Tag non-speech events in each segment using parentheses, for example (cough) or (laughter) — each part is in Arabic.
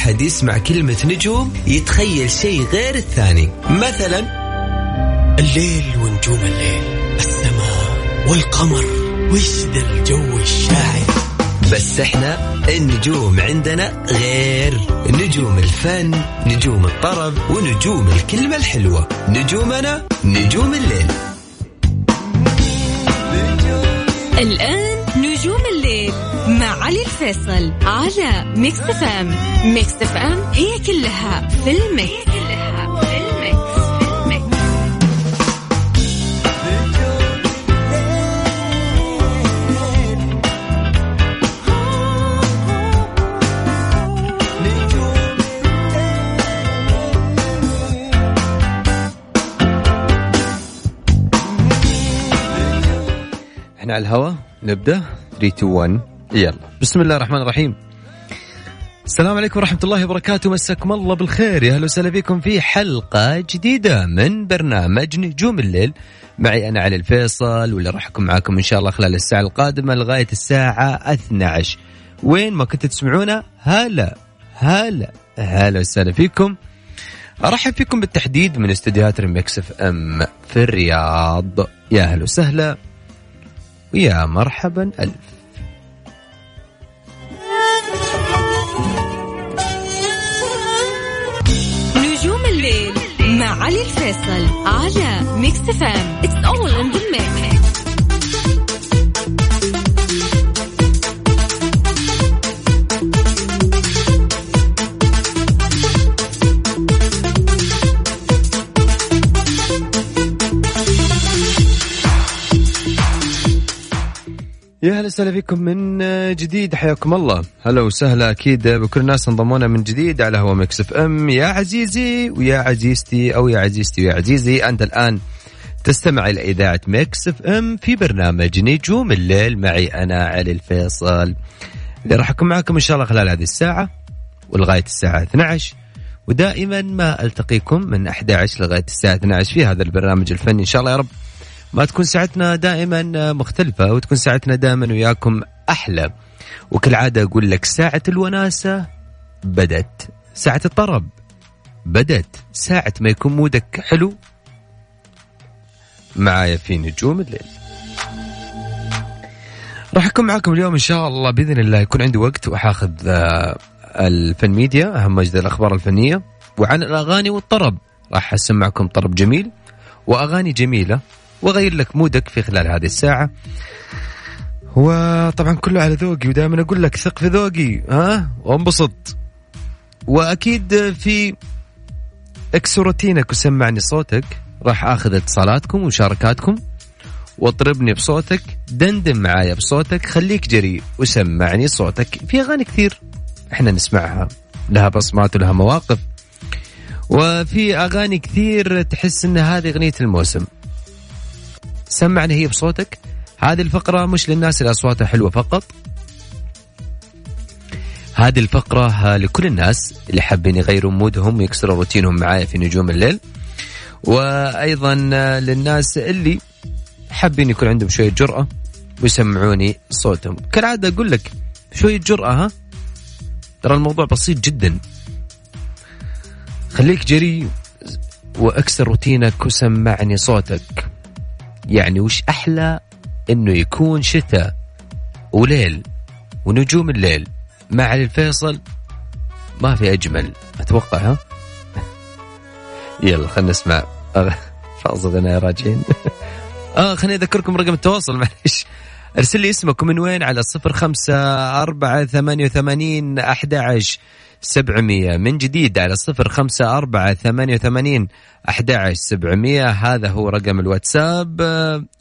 واحد يسمع كلمة نجوم يتخيل شيء غير الثاني. مثلا الليل ونجوم الليل السماء والقمر وش ذا الجو الشاعر. بس إحنا النجوم عندنا غير. نجوم الفن نجوم الطرب ونجوم الكلمة الحلوة. نجومنا نجوم الليل. الآن مع علي الفيصل على Mix FM Mix FM هي كلها في ال mix. إحنا على الهواء نبدأ. 3 2 1 يلا. بسم الله الرحمن الرحيم. السلام عليكم ورحمة الله وبركاته. مساكم الله بالخير. يا أهلا وسهلا بكم في حلقة جديدة من برنامج نجوم الليل. معي أنا علي الفيصل واللي راح أكون معاكم إن شاء الله خلال الساعة القادمة لغاية الساعة 12 وين ما كنتوا تسمعونا هلا هلا هلا وسهلا فيكم. أرحب فيكم بالتحديد من استديوهات Mix FM في الرياض. يا أهلا وسهلا ويا مرحبا ألف علي الفيصل على Mix FM it's all in يا هلا وسهلا فيكم من جديد حياكم الله. هلا وسهلا أكيد بكل الناس انضمونا من جديد على هوا Mix FM. يا عزيزي ويا عزيزتي أو يا عزيزتي ويا عزيزي أنت الآن تستمع إلى إذاعة Mix FM في برنامج نجوم الليل معي أنا علي الفيصل. اللي راح أكون معكم إن شاء الله خلال هذه الساعة ولغاية الساعة 12 ودائما ما ألتقيكم من 11 لغاية الساعة 12 في هذا البرنامج الفني. إن شاء الله يا رب ما تكون ساعتنا دائما مختلفة وتكون ساعتنا دائما وياكم أحلى. وكالعادة أقول لك ساعة الوناسة بدت ساعة الطرب بدت ساعة ما يكون مودك حلو. معايا في نجوم الليل. راح أكون معاكم اليوم إن شاء الله بإذن الله يكون عندي وقت وحاخذ آه، الفن ميديا أهم أجد الأخبار الفنية وعن الأغاني والطرب. راح أسمعكم طرب جميل وأغاني جميلة. واغير لك مودك في خلال هذه الساعة. وطبعا كله على ذوقي ودائما أقول لك ثق في ذوقي ها؟ وانبسط. وأكيد في اكسر روتينك وسمعني صوتك. راح آخذ اتصالاتكم ومشاركاتكم. واطربني بصوتك دندن معايا بصوتك خليك جريء وسمعني صوتك. في أغاني كثير إحنا نسمعها لها بصمات ولها مواقف. وفي أغاني كثير تحس إن هذه أغنية الموسم. سمعنا هي بصوتك. هذه الفقرة مش للناس اللي أصواتها حلوة فقط. هذه الفقرة لكل الناس اللي حابين يغيروا مودهم ويكسروا روتينهم معايا في نجوم الليل. وأيضا للناس اللي حابين يكون عندهم شوية جرأة ويسمعوني صوتهم. كالعادة أقول لك شوية جرأة ها؟ ترى الموضوع بسيط جدا. خليك جريء وأكسر روتينك وسمعني صوتك. يعني وش أحلى إنه يكون شتاء وليل ونجوم الليل؟ مع علي الفيصل ما في أجمل. أتوقع ها؟ (laughs) يلا خلينا نسمع. (laughs) فاز غناء راجعين. (laughs) آه خليني أذكركم رقم التواصل معلش ارسل لي اسمك ومن وين على صفر خمسة أربعة ثمانية وثمانين أحد سبعمية. من جديد على صفر خمسة أربعة ثمانية وثمانين أحد سبعمية. هذا هو رقم الواتساب.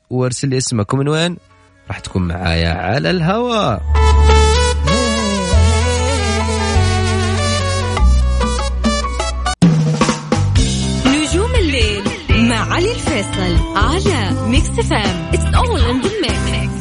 وارسل لي اسمك ومن وين؟ راح تكون معايا على الهواء نجوم الليل مع علي الفيصل على Mix FM it's all in the mix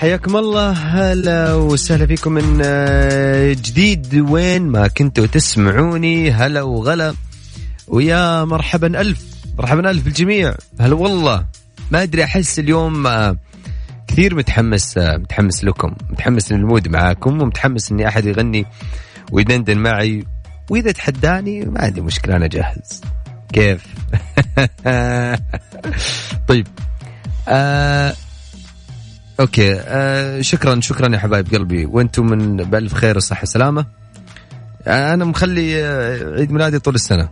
حياكم الله هلا وسهلا فيكم من آه، جديد. وين ما كنتوا تسمعوني هلا وغلا. ويا مرحبا ألف مرحبا ألف بالجميع. هلا والله. ما أدري أحس اليوم آه، كثير متحمس آه، متحمس لكم متحمس لل mood معاكم ومتحمس إني أحد يغني ويدندن معي. وإذا تحداني ما عندي مشكلة أنا جاهز. كيف؟ (laughs) طيب. آه okay. آه شكرا شكرا يا حبايب قلبي. وأنتم من بألف خير وصحة وسلامه آه أنا مخلي آه، عيد ميلادي طول السنة.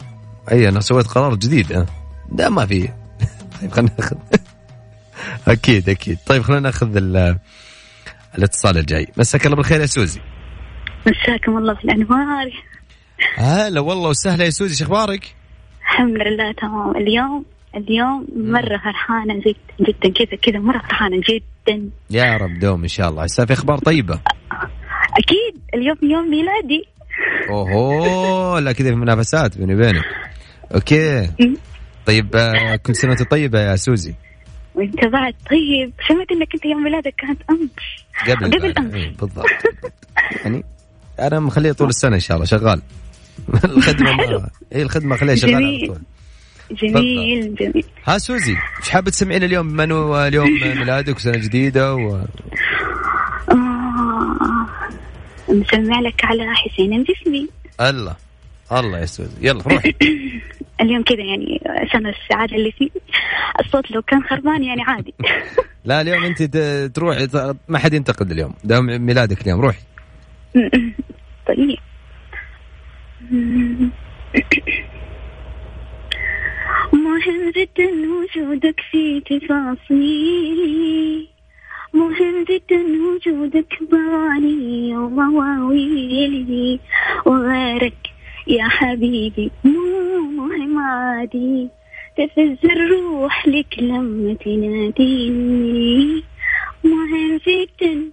أي أنا سويت قرار جديد. آه. لا ما في. (laughs) طيب خلينا ناخذ. (laughs) أكيد أكيد. طيب خلينا ناخذ ال- الاتصال الجاي. مساك الله بالخير يا سوزي. مساكم الله بالانوار هلا والله وسهلا يا سوزي. شو أخبارك؟ الحمد لله تمام. اليوم اليوم مرة فرحانة جدا جدا. كذا كذا مرة فرحانة جدا. يا رب دوم إن شاء الله. هسه في أخبار طيبة؟ أكيد. اليوم يوم ميلادي. أوهو لا كذا في منافسات بيني وبينك. okay. طيب آه، كل سنة وأنت طيبة يا سوزي؟ وأنت بعد طيب. سمعت إنك أنت يوم ميلادك كانت أمس. قبل قبل. أمس. إيه، بالضبط. يعني أنا مخليه طول السنة إن شاء الله. شغال. (laughs) الخدمة ما اي الخدمة خليها شغالة على. طول. جميل جميل. ها سوزي إيش حابه تسمعين اليوم؟ بما انه اليوم ميلادك؟ وسنه جديدة؟ و... آه مسمع لك على حسين الجسمي. الله الله يا سوزي. يلا روحي (laughs) اليوم كذا يعني عشان السعادة اللي فيه. الصوت لو كان خربان يعني عادي. (laughs) لا اليوم أنت تروحي ما حد ينتقد اليوم. ده ميلادك اليوم روحي. (laughs) طيب. مهم جدا وجودك في تفاصيلي. مهم جدا وجودك بغاني ومواويلي. وغيرك يا حبيبي مو مهم عادي. تفز الروح لك لما تناديني. مهم جدا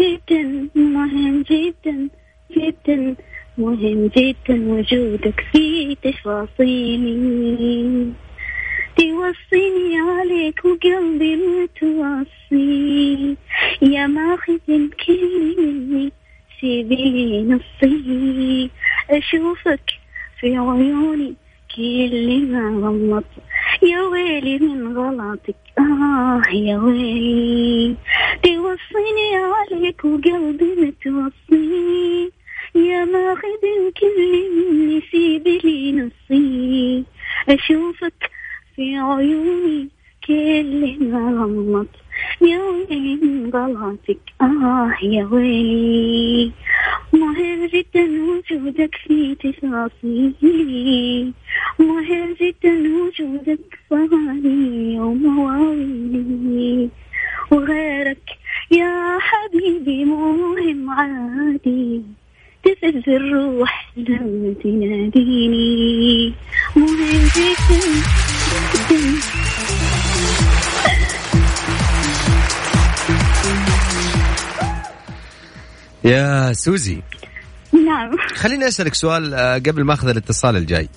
جدا مهم جدا جدا. مهم جدا وجودك في تفاصيلي. توصيني عليك وقلبي متوصي يا ماخذ الكل مني سيبي لي نصي أشوفك في عيوني كل ما غمض يا ويلي من غلطك. آه يا ويلي. توصيني عليك وقلبي متوصي يا ماخذ الكل مني سيبي لي نصي أشوفك في عيوني كل ما غمض يا ويلي من غلطك آه يا ويلي مهم جدا وجودك في تفاصيلي. مهم جدا وجودك فاني ومواويلي. وغيرك يا حبيبي مهم عادي. تفز الروح لما تناديني يا سوزي نعم خليني أسألك سؤال آه، قبل ما أخذ الاتصال الجاي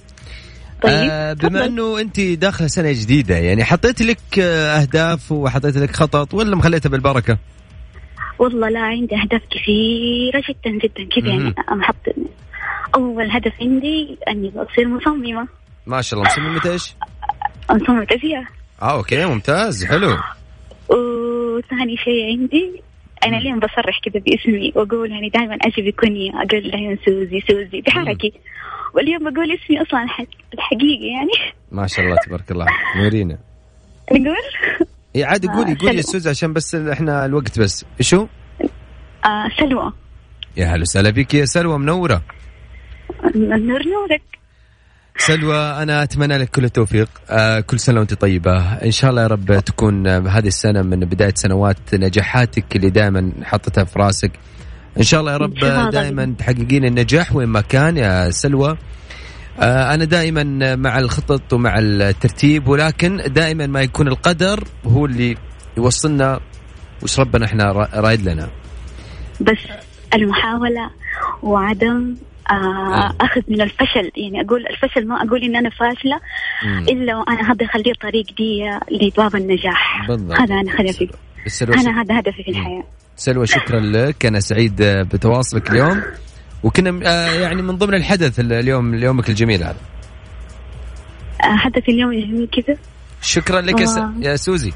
طيب آه، بما. أنه أنت داخله سنة جديدة يعني حطيت لك آه، أهداف وحطيت لك خطط ولا مخليتها بالبركة؟ والله لا عندي أهداف كثيرة جدا جدا كذا. يعني حط أول هدف عندي أني بصير مصممة. ما شاء الله. مصممة إيش؟ مصممة أزياء آه أوكي. ممتاز. حلو. وثاني شيء عندي مم. اليوم بصرح كذا باسمي وأقول يعني دائما أجي بكنية أقول دائما سوزي سوزي. بحركي. واليوم بقول اسمي الح- الحقيقي يعني. ما شاء الله تبارك الله. نورينا. نقول؟ اي عادي قولي آه، قولي يا سلوى. سوزي عشان بس إحنا الوقت بس. شو؟ آه سلوى. يا هلا وسهلا بك. يا سلوى منورة. نور نورك. سلوى أنا أتمنى لك كل التوفيق. آه كل سنة وأنت طيبة. إن شاء الله يا رب تكون آه، هذه السنة من بداية سنوات نجاحاتك اللي دائما حطتها في راسك. إن شاء الله يا رب. دائما تحققين النجاح وين ما كان يا سلوى. آه أنا دائما مع الخطط ومع الترتيب ولكن دائما ما يكون القدر هو اللي يوصلنا وش ربنا إحنا را- رايد لنا. بس المحاولة وعدم آه أخذ من الفشل. يعني أقول الفشل ما أقول إن أنا فاشلة مم. إلا وأنا هذا أخليه طريق دي لباب النجاح. بالضبط. هذا فيه. سلوى أنا هذا هدفي في الحياة. سلوى شكرا لك. أنا سعيد بتواصلك اليوم. وكنا آه، يعني من ضمن الحدث اليوم يومك الجميل هذا. آه، هدفي اليوم الجميل كذا. شكرا لك. آه. يا سوزي.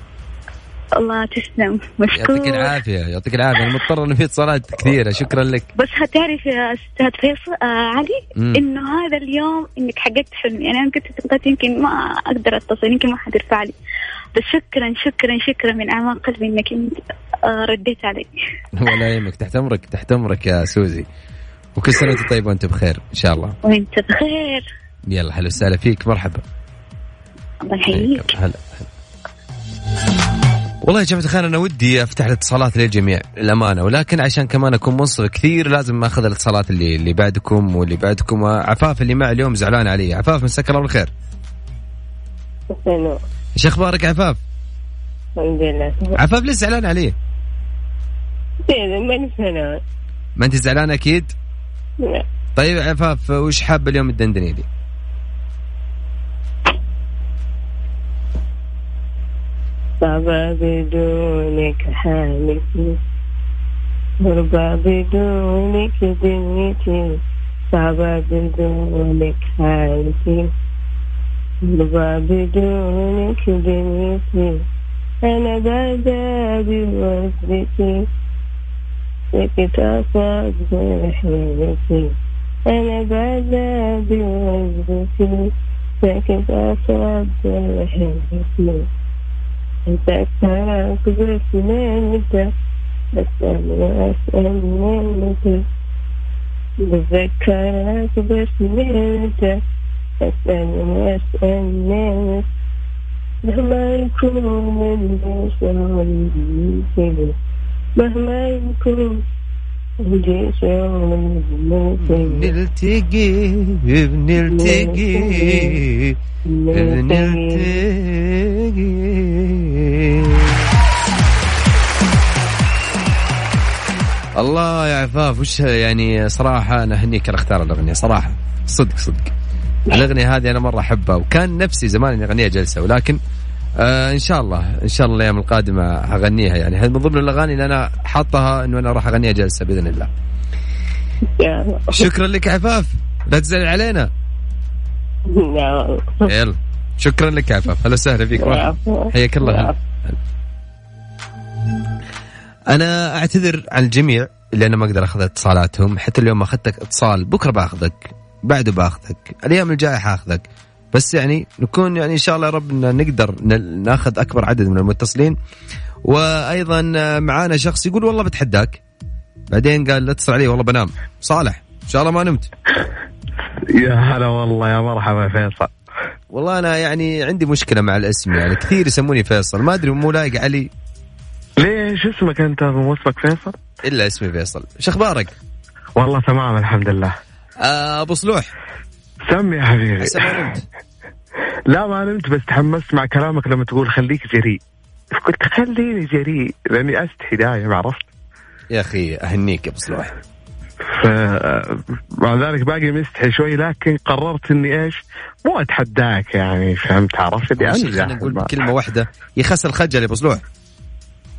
الله تسلم. مشكور. يعطيك العافية يعطيك العافية. أنا مضطر انه في اتصالات كثيرة. شكرا لك. بس هتعرف يا أستاذ فيصل آه علي. إنه هذا اليوم إنك حققت حلمي. يعني أنا كنت فقدت يمكن ما أقدر أتصل يمكن ما حترفع لي. بس شكرا شكرا شكرا من أعماق قلبي إنك أنت آه رديت علي. (laughs) ولا يهمك تحت أمرك تحت أمرك يا سوزي. وكل سنة وأنت طيب وأنت بخير إن شاء الله. وأنت بخير. يلا هلا وسهلا فيك مرحبا. الله يحييك. هلا هلا. والله يا جماعة الخير أنا ودي أفتح الاتصالات للجميع للأمانة. ولكن عشان كمان أكون منصف كثير لازم أخذ الاتصالات اللي اللي بعدكم واللي بعدكم. عفاف اللي معي اليوم زعلان علي. عفاف مساك الله بالخير. إيش أخبارك عفاف؟ الحمد لله. عفاف ليش زعلان فنان ما أنت زعلان أكيد. طيب عفاف وش حابة اليوم الدندني لي؟ بابا بدونك حالتي غربة بدونك دنيتي بابا بدونك حالتي غربة بدونك دنيتي أنا بعذابي وصلتي سكت أصاب حيلتي أنا بعذابي وصلتي سكت أصاب حيلتي أتذكرك بس من متى أسأل وأسأل من متى بتذكرك بس من متى أسأل وأسأل من متى مهما يكون شعوري كده مهما شعوري كده بنلتقي بنلتقي الله يا عفاف وش يعني صراحة أنا أهنيك على أختار الأغنية صراحة. صدق صدق. الأغنية هذه أنا مرة أحبها وكان نفسي زمان إني أغنيها جلسة ولكن آه إن شاء الله. إن شاء الله الأيام القادمة هغنيها يعني. هذه من ضمن الأغاني اللي أنا حاطها إنه أنا راح أغنيها جلسة بإذن الله. شكرا لك عفاف. لا تزعل علينا. يلا. شكرا لك يا عفاف. هلا وسهلا فيك. حياك الله. أنا أعتذر عن الجميع اللي أنا ما أقدر أخذ اتصالاتهم. حتى اليوم ما أخذتك اتصال بكرة بأخذك بعده بأخذك الأيام الجاية حأخذك. بس يعني نكون يعني إن شاء الله يا رب نقدر ناخذ أكبر عدد من المتصلين. وأيضا معانا شخص يقول والله بتحداك. بعدين قال لا اتصل علي والله بنام. صالح إن شاء الله ما نمت. يا هلا والله يا مرحبا فيصل. والله أنا يعني عندي مشكلة مع الاسم يعني كثير يسموني فيصل. ما أدري مو لايق علي؟ ليش؟ اسمك أنت؟ مو اسمك فيصل؟ إلا اسمي فيصل. إيش أخبارك؟ والله تمام الحمد لله. آه أبو صلوح. سمي يا حبيبي. هسه ما نمت. (laughs) لا ما نمت بس تحمست مع كلامك لما تقول خليك جريء. قلت خليني جريء لأني استحي دايم عرفت. يا أخي أهنيك يا أبو صلوح ف مع ذلك باقي مستحي شوي لكن قررت إني إيش؟ مو أتحداك يعني فهمت عرفت؟ اللي انجح خلينا نقول بكلمه واحدة. يخس الخجل يا أبو صلوح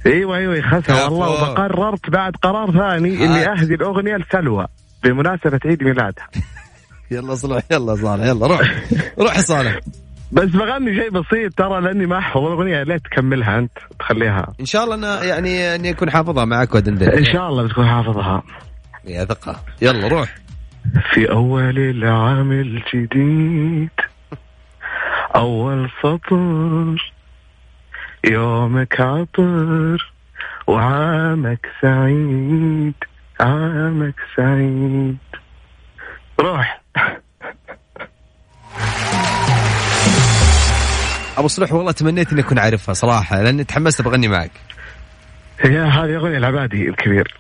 أيوه أيوه يخسر كفو. والله. وقررت بعد قرار ثاني إني أهدي الأغنية لسلوى بمناسبة عيد ميلادها. (laughs) يلا صلوح يلا صالح يلا روح روح صالح. بس بغني شيء بسيط ترى لأني ما احفظ الاغنيه ليه تكملها أنت؟ تخليها. إن شاء الله أنا يعني إني أكون حافظها معك ودندن إن شاء الله بتكون حافظها. يا ثقة. يلا روح. في أول العام الجديد أول سطر يومك عطر وعامك سعيد عامك سعيد. روح. أبو صلوح والله تمنيت إني أكون عارفها صراحة لأني تحمست بغني معك. هي هذه أغنية العبادي الكبير.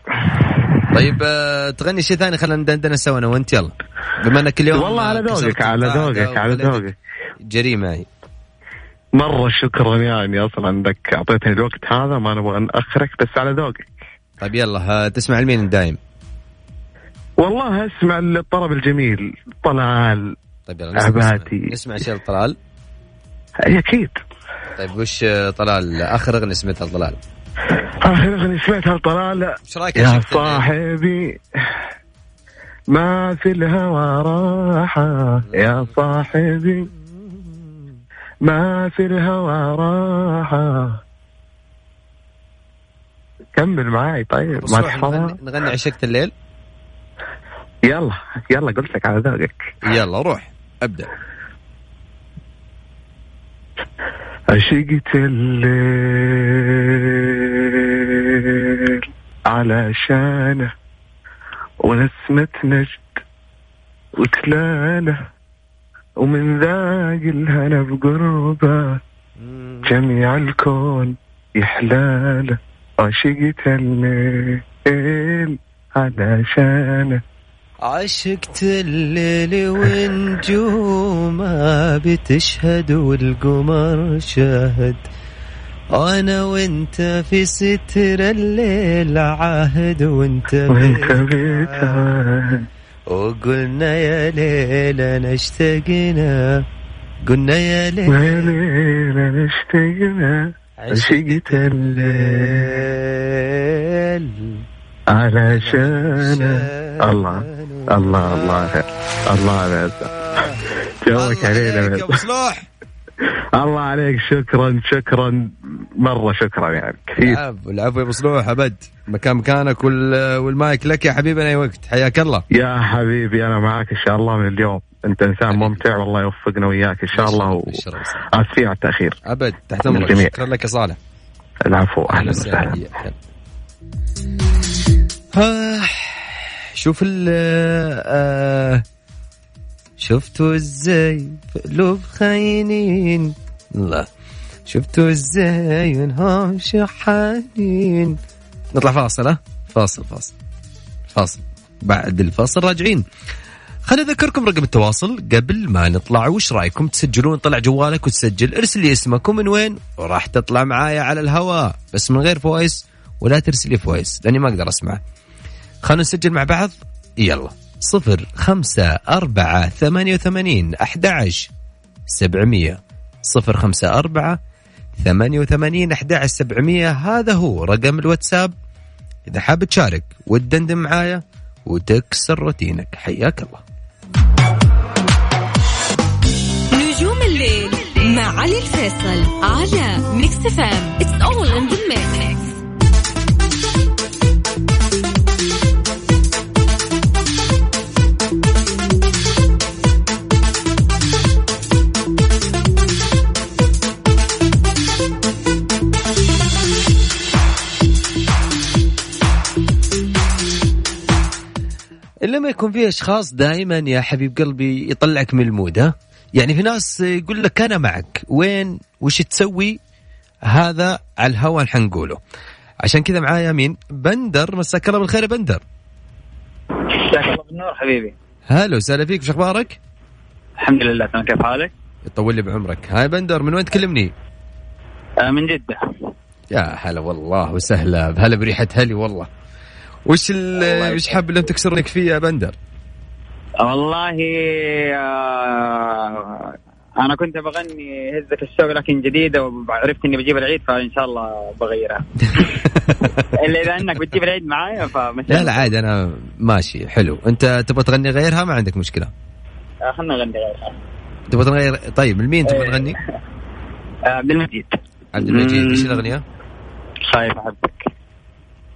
طيب آه، تغني شيء ثاني خلينا ندندن سوا أنا وأنت يلا. بما إنك اليوم والله على ذوقك على ذوقك على ذوقك. جريء معي مرة شكرا يعني أصلا إنك أعطيتني الوقت هذا ما نبغى نأخرك بس على ذوقك. طيب يلا ها، تسمع لمين دايم والله اسمع الطرب الجميل طلال طيب يلا نسمع عبادي. نسمع, شيء لطلال. أكيد. طيب وش طلال؟ آخر أغنية سمعتها لطلال. آخر أغنية سمعتها طلال إيش رأيك يا؟ صاحبي ما في الهوى راحة. يا صاحبي ما في الهوى راحة. كمل معاي طيب ما تحفظها نغني, نغني عشقت الليل؟ يلا يلا قلت لك على ذوقك. يلا روح ابدأ. عشقت الليل علشانه ونسمة نجد وتلالة ومن ذاق الهنا بقربه جميع الكون يحلاله عشقت الليل علشانه عشقت الليل ونجومه بتشهد والقمر شاهد. أنا وإنت في ستر الليل عاهد وإنت وإنت وقلنا يا ليل انا اشتقنا قلنا يا ليل وليلة اشتقنا عشقت الليل. علشانة. الله. الله الله الله عليك. جوك علينا يا صلاح. الله عليك شكرا شكرا. مرة شكرا يعني كثير. العفو العفو يا أبو صلوح أبد. مكان مكانك وال- والمايك لك يا حبيبنا أي وقت. حياك الله. يا حبيبي أنا معاك إن شاء الله من اليوم. أنت إنسان ممتع والله يوفقنا وياك إن شاء الله. بالشرف. واسفين على التأخير. أبد. تحت أمرك. شكرا لك يا صالح. العفو أهلا وسهلا. شوف ال آه، شفتوا إزاي قلوب خاينين. لا شفتوا إزاي منهم شحانين نطلع فاصل ها؟ فاصل فاصل فاصل. بعد الفاصل راجعين. خليني اذكركم رقم التواصل قبل ما نطلع. وش رأيكم؟ تسجلون طلع جوالك وتسجل. ارسل لي اسمك ومن وين؟ وراح تطلع معايا على الهواء. بس من غير فويس ولا ترسل لي voice لأني ما أقدر أسمع. خلينا نسجل مع بعض. يلا. صفر خمسة أربعة ثمانية وثمانين أحد سبعمية. صفر خمسة أربعة ثمانية وثمانين أحد سبعمية. هذا هو رقم الواتساب. إذا حاب تشارك وتدندن معايا وتكسر روتينك. حياك الله. نجوم الليل مع علي الفيصل على Mix FM it's all in the mix ما يكون في أشخاص دائما يا حبيب قلبي يطلعك من المود ها؟ يعني في ناس يقول لك أنا معك وين؟ وش تسوي؟ هذا على الهوا حنقوله. عشان كذا معايا مين؟ بندر مساك الله بالخير يا بندر. مساك الله بالنور حبيبي. هلا وسهلا فيك وش أخبارك؟ الحمد لله تمام. كيف حالك؟ يطول لي بعمرك. هاي بندر من وين تكلمني؟ آه من جدة. يا هلا والله وسهلا بهلا بريحة هلي والله. وش وش حاب تكسر لك فيه يا بندر؟ والله آه أنا كنت بغني هزة الشوق لكن جديدة وعرفت إني بجيب العيد فإن شاء الله بغيرها (laughs) إلا إذا إنك بتجيب العيد معايا فمثلا لا لا عادي أنا ماشي حلو أنت تبغى تغني غيرها ما عندك مشكلة آه خلنا نغني غيرها تبغى تغير طيب لمين تبغى إيه. تغني؟ (laughs) آه عبد المجيد عبد المجيد. إيش الأغنية؟ خايف أحبك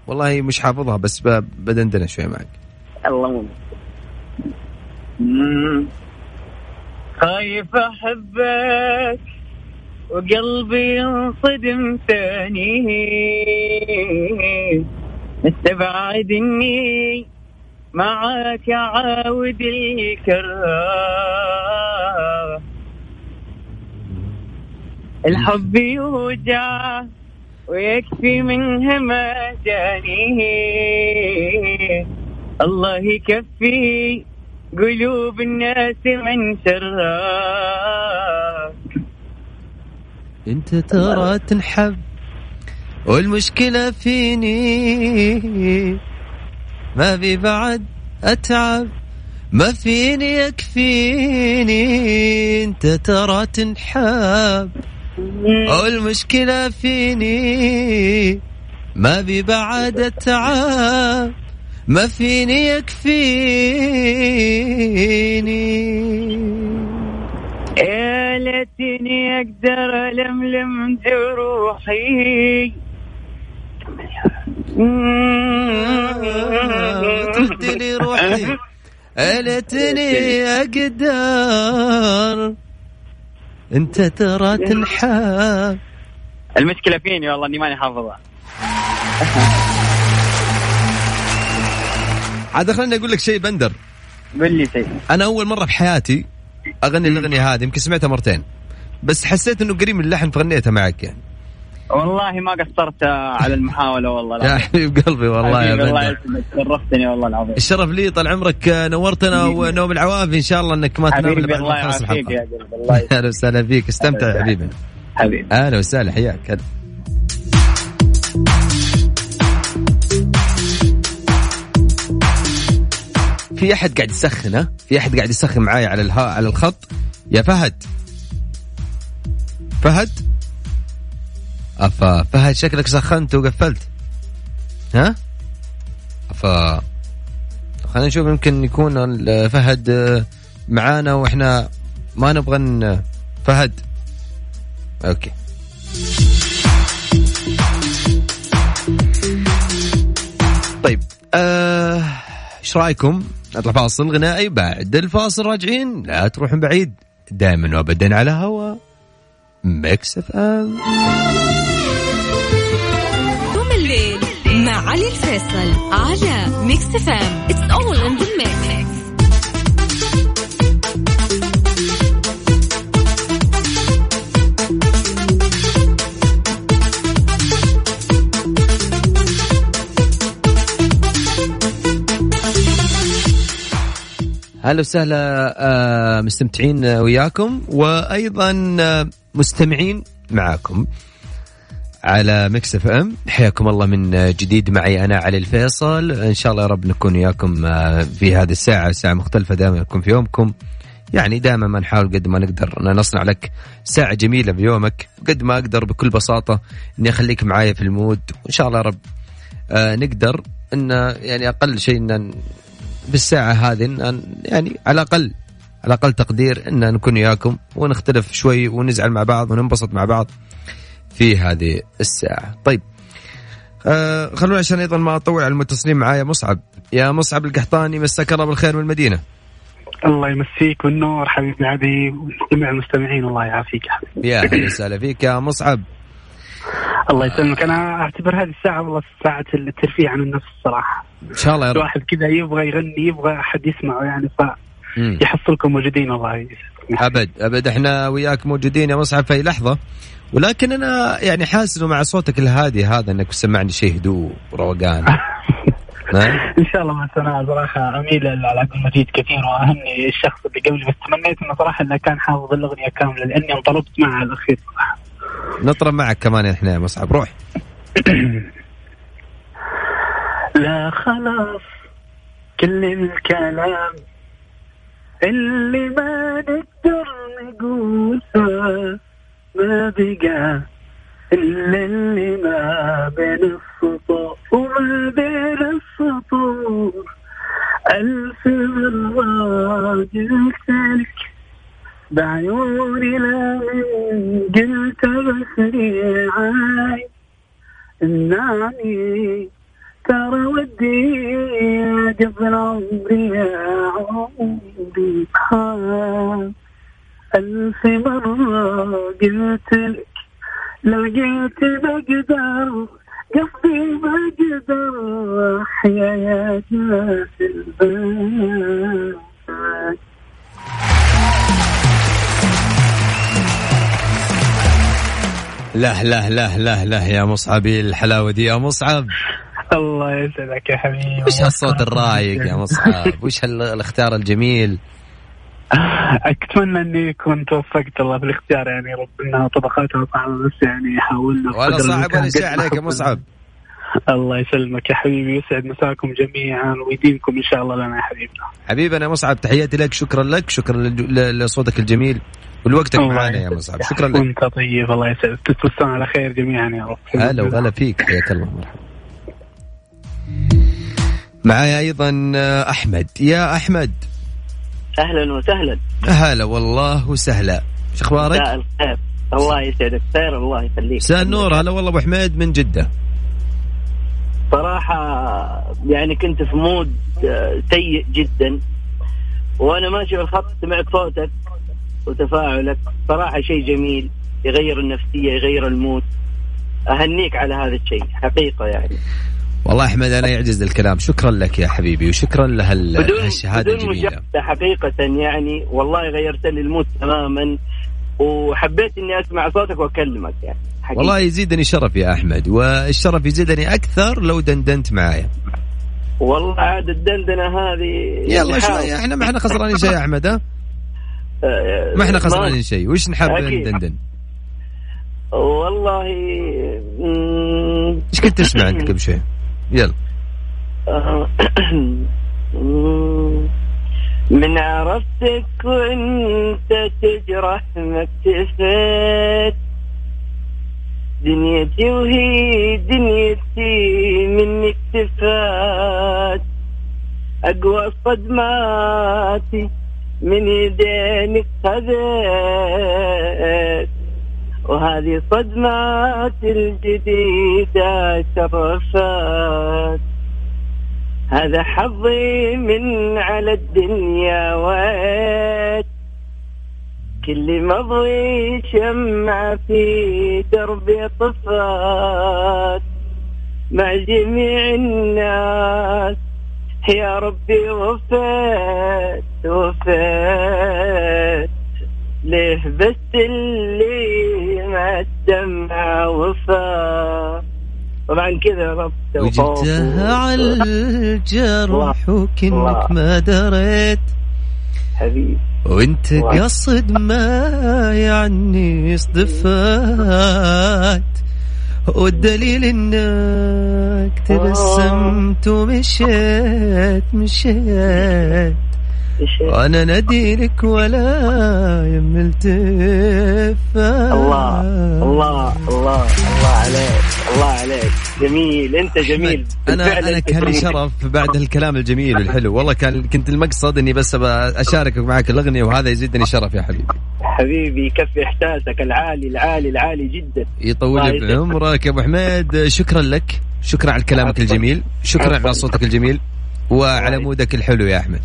والله مش حافظها بس بدندن شوي معك. الله. خايف أحبك وقلبي ينصدم ثاني مستبعد إني معاك عاود الكرة. الحب يوجع ويكفي منه ما جاني الله يكفي قلوب الناس من شرها أنت ترى تنحب والمشكلة فيني. ما في بعد أتعب ما فيني يكفيني. أنت ترى تنحب والمشكلة فيني؟ ما بي بعد التعب ما فيني يكفيني. يا ليتني أقدر ألملم جروحي تهدي روحي. ليتني أقدر. انت ترى تنحاب المشكلة فيني؟ والله إني ماني حافظها. (laughs) عاد خليني أقول لك شيء بندر. قل لي شيء. أنا أول مرة في حياتي أغني الأغنية هذه يمكن سمعتها مرتين. بس حسيت إنه قريب من اللحن فغنيتها معك يعني. والله ما قصرت على المحاولة والله يا حبيب قلبي والله يا حبيبي الله بندر. يسعدك شرفتني والله العظيم. الشرف لي طال عمرك نورتنا ونوم العوافي إن شاء الله إنك ما تنام إلا حبيبي بعد الله ما تخلص يعافيك يا قلبي الله. (laughs) أهلا وسهلا فيك. استمتع يا حبيبي. حبيبي. أهلا وسهلا حياك. في أحد قاعد يسخن ها؟ في أحد قاعد يسخن معاي على الها على الخط؟ يا فهد. فهد؟ أفا فهد شكلك سخنت وقفلت. ها؟ أفا خلينا نشوف يمكن يكون فهد آه، معانا وإحنا ما نبغى فهد. أوكي. طيب آه، إيش رأيكم؟ نطلع فاصل غنائي بعد الفاصل راجعين. لا تروحون بعيد دائما وابدا على هوا Mix FM. علي الفيصل على Mix FM it's all in the وسهلا آه، مستمتعين وياكم وأيضا آه، مستمعين معاكم. على Mix FM. حياكم الله من جديد معي أنا علي الفيصل. إن شاء الله يا رب نكون وياكم آه، في هذه الساعة ساعة مختلفة دائما نكون في يومكم. يعني دائما ما نحاول قد ما نقدر نصنع لك ساعة جميلة بيومك قد ما أقدر بكل بساطة إني أخليك معايا في ال mood. وإن شاء الله يا رب آه، نقدر أن يعني أقل شيء إن بالساعة هذه إن يعني على الأقل على أقل تقدير أن نكون وياكم ونختلف شوي ونزعل مع بعض وننبسط مع بعض. في هذه الساعة. طيب. آه خلونا عشان أيضا ما أطول على المتصلين معايا. مصعب. يا مصعب القحطاني مساك الله بالخير من المدينة. الله يمسيك بالنور حبيبي عدي وجميع المستمعين الله يعافيك يا حبيبي. يا أهلا وسهلا فيك. يا مصعب. الله يسلمك. أنا أعتبر هذه الساعة والله ساعة الترفيه عن النفس الصراحة. إن شاء الله يا رب. الواحد كذا يبغى يغني يبغى أحد يسمعه يعني مم. فيحصلكم موجودين الله أبد أبد. إحنا وياك موجودين يا مصعب في أي لحظة. ولكن أنا يعني حاسس إنه مع صوتك الهادي هذا إنك تسمعني شيء هدوء وروقان؟ (laughs) إن شاء الله مع السلامة. صراحة أميل على عبد المجيد كثير. واهني الشخص اللي قبلي. بس تمنيت إنه صراحة إنه كان حافظ الأغنية كاملة لأني انطلبت معها الأخير صراحة. نطرب معك كمان إحنا يا مصعب روح. (clears throat) لا خلاص كل الكلام اللي ما نقدر نقوله ما بقى. إلا اللي ما بين السطور وما بين السطور. ألف مرة لك بعيوني لا من قلت بس عاي النعمي ترى ودي قبل عمري يا عمري ألف مرة قلت لك لقيت بقدر قصدي بقدر أحيا يا البال لا لا لا لا لا يا مصعبي الحلاوة دي يا مصعب. الله يسعدك يا حبيبي. وش هالصوت الرايق يا مصعب؟ وش هالاختيار الجميل؟ أتمنى إني كنت وفقت الله في الاختيار يعني ربنا طبقاتها صعبه بس يعني حاولنا ولا صعب ولا شيء عليك يا. مصعب. الله يسلمك يا حبيبي يسعد مساكم جميعا ويديمكم إن شاء الله لنا يا حبيبنا. حبيبنا مصعب تحياتي لك شكرا لك شكرا لصوتك الجميل ولوقتك معنا يا. مصعب شكرا لك. وانت طيب الله يسعدك. تتوسعون على خير جميعا يا رب. هلا وغلا فيك حياك الله. مرحبا معايا أيضا آه، أحمد. يا أحمد. أهلا وسهلا. هلا والله وسهلا. شو أخبارك؟ مساء الخير. الله يسعدك. خير الله يخليك. مساء النور. هلا والله أبو حميد من جدة؟ صراحة يعني كنت في مود آه، سيء جدا. وأنا ماشي بالخط سمعت صوتك وتفاعلك. صراحة شيء جميل. يغير النفسية يغير المود. أهنيك على هذا الشيء حقيقة يعني. والله أحمد أنا يعجز الكلام. شكرا لك يا حبيبي وشكرا لهالشهاده بدون الجميلة. مجاملة حقيقة يعني والله غيرت لي المود تماما وحبيت إني أسمع صوتك وأكلمك يعني حقيقة. والله يزيدني شرف يا أحمد والشرف يزيدني أكثر لو دندنت معايا. والله عاد الدندنة هذه يلا. شوي إحنا ما إحنا خسرانين شيء يا أحمد ها؟ (laughs) ما إحنا خسرانين شيء. وش نحب. ندندن؟ والله إيش كنت تسمع أنت (laughs) قبل شوي؟ يلا. آه، (clears throat) من عرفتك وانت تجرح ما اكتفيت دنيتي وهي دنيتي منك اكتفات أقوى صدماتي من يدينك خذيت وهذه صدمات الجديدة شرفت. هذا حظي من على الدنيا ويت كل مضي شمعة في دربي طفت. مع جميع الناس يا ربي وفيت وفيت ليه بس اللي الدمع وفا طبعا كذا ربط وجبتها على الجرح. وكنك ما دريت. حبيبي. وانت. قصد ما يعني اصطفات والدليل إنك تبسمت ومشيت مشيت. وأنا نديلك ولا يم التفات الله الله الله الله عليك الله عليك. جميل أنت جميل. أنا أنا كان لي. شرف بعد هالكلام الجميل والحلو. والله كان كنت المقصد إني بس أشاركك معك الأغنية وهذا يزيدني شرف يا حبيبي. حبيبي يكفي إحساسك العالي العالي العالي جدا. يطول لي. بعمرك يا أبو حميد شكرا لك شكرا على كلامك. الجميل شكرا. على صوتك الجميل وعلى مودك الحلو يا أحمد.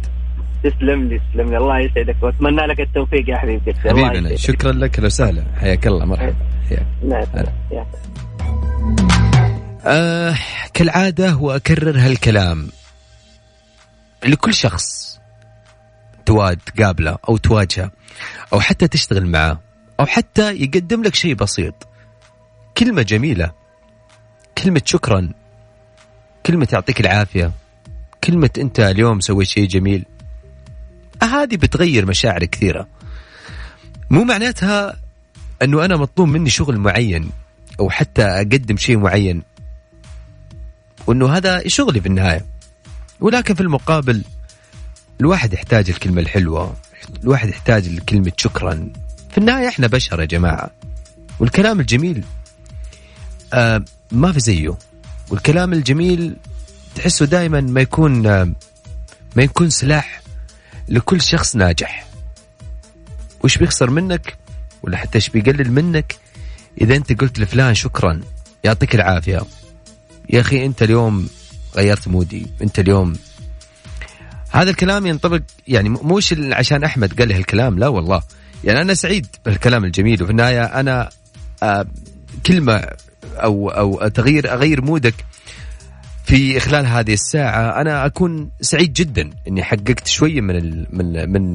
تسلم لي تسلم لي. الله يسعدك. وأتمنى لك التوفيق يا حبيبي. حبيبنا. شكرا لك لو سهلا حياك الله مرحبا. نعم. آه كالعادة وأكرر هالكلام. لكل شخص تواد تقابله أو تواجهه أو حتى تشتغل معه أو حتى يقدم لك شيء بسيط. كلمة جميلة. كلمة شكرا. كلمة يعطيك العافية. كلمة أنت اليوم سويت شيء جميل. هذه بتغير مشاعر كثيرة. مو معناتها أنه أنا مطلوب مني شغل معين أو حتى أقدم شيء معين. وأنه هذا شغلي في النهايه ولكن في المقابل الواحد يحتاج الكلمة الحلوة الواحد يحتاج كلمه شكرا. في النهاية إحنا بشر يا جماعة. والكلام الجميل آه ما في زيه. والكلام الجميل تحسه دائما ما يكون آه ما يكون سلاح لكل شخص ناجح. وش بيخسر منك؟ ولا حتى إيش بيقلل منك؟ إذا أنت قلت لفلان شكرا يعطيك العافية. يا أخي أنت اليوم غيرت مودي. أنت اليوم هذا الكلام ينطبق يعني مو مش عشان أحمد قال لي هالكلام لا والله. يعني أنا سعيد بالكلام الجميل وفي النهاية أنا آه كلمة أو أو تغيير أغير مودك في خلال هذه الساعة أنا أكون سعيد جدا إني حققت شوية من ال من من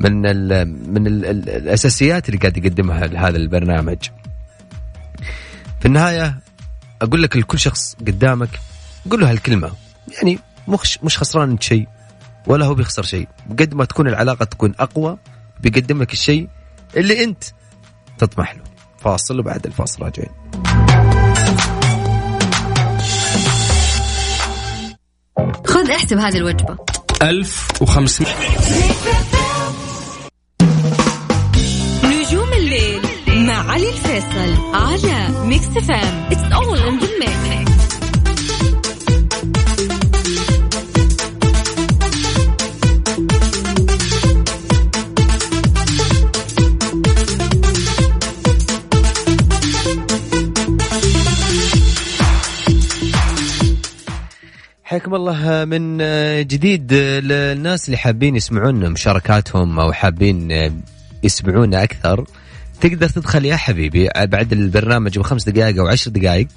من ال من ال ال الأساسيات اللي قاعد يقدمها هذا البرنامج. في النهاية أقول لك لكل شخص قدامك قول له هالكلمة. يعني مش مش خسران انت شيء ولا هو بيخسر شيء. قد ما تكون العلاقة تكون أقوى بيقدم لك الشيء اللي أنت تطمح له. فاصل وبعد الفاصل راجعين. خذ احسب هذه الوجبة. 1500 نجوم الليل مع علي الفيصل على ميكس إف إم It's all in the mix. حياكم الله من جديد للناس اللي حابين يسمعون مشاركاتهم أو حابين يسمعونا أكثر. تقدر تدخل يا حبيبي بعد البرنامج بخمس دقائق أو عشر دقائق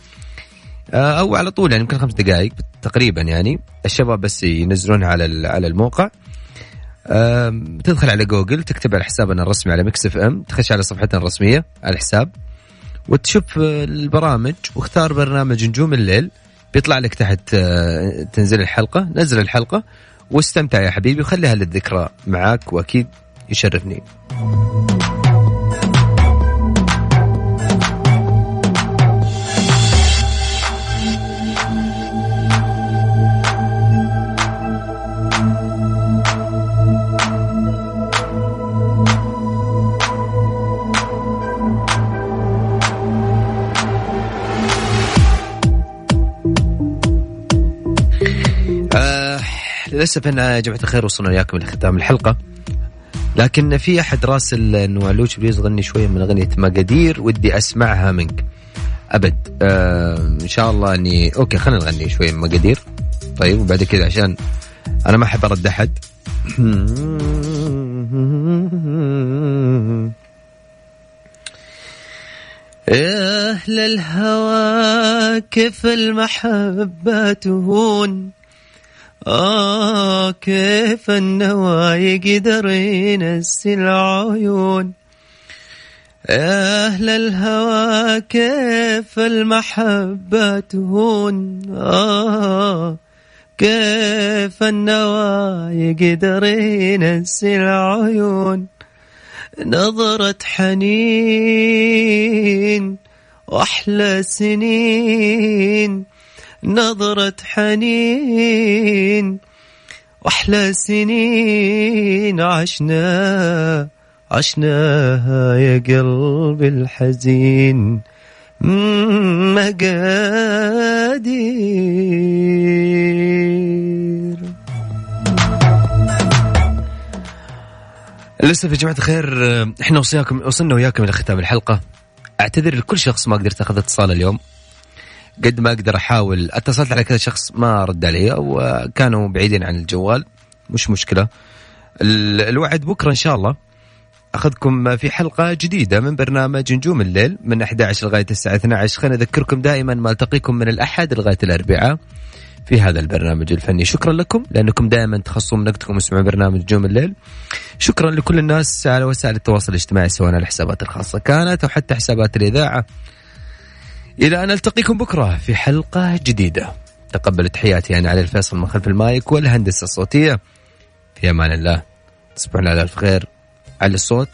أو على طول يعني يمكن خمس دقائق تقريبا يعني. الشباب بس ينزلونها على على الموقع. تدخل على جوجل تكتب على حسابنا الرسمي على مكس إف إم تخش على صفحتنا الرسمية على الحساب وتشوف البرامج واختار برنامج نجوم الليل. بيطلع لك تحت آه، تنزل الحلقة نزل الحلقة واستمتع يا حبيبي وخليها للذكرى معاك وأكيد يشرفني. للأسف إن يا جماعة الخير وصلنا وياكم لختام الحلقة. لكن في أحد راسل انه علوش please غني شوية من أغنية مقادير ودي أسمعها منك. أبد. آه إن شاء الله اني okay خلينا نغني شوية من مقادير طيب وبعد كذا عشان أنا ما أحب أرد أحد. يا أهل الهوى كيف المحبة تهون؟ آه كيف النوى يقدر ينسي العيون يا أهل الهوى كيف المحبة تهون؟ آه كيف النوى يقدر ينسي العيون نظرة حنين وأحلى سنين نظرة حنين وأحلى سنين عشنا عشناها يا قلبي الحزين. مقادير. للاسف يا جماعة الخير إحنا وصياكم وصلنا وياكم إلى ختام الحلقة. أعتذر لكل شخص ما قدرت أخذ اتصال اليوم. قد ما أقدر أحاول. اتصلت على كذا شخص ما رد علي وكانوا بعيدين عن الجوال. مش مشكلة. الوعد بكرة إن شاء الله. أخذكم في حلقة جديدة من برنامج نجوم الليل من 11 لغاية الساعة 12 خليني اذكركم دائما ما التقيكم من الأحد لغاية الأربعاء في هذا البرنامج الفني. شكرا لكم لأنكم دائما تخصصون من وقتكم وتسمعون برنامج نجوم الليل. شكرا لكل الناس على وسائل التواصل الاجتماعي سواء الحسابات الخاصة كانت أو حتى حسابات الإذاعة. إلى أن ألتقيكم بكرة في حلقة جديدة. تقبل تحياتي أنا علي الفيصل من خلف المايك والهندسة الصوتية. في أمان الله. تصبحون على ألف خير. على الصوت.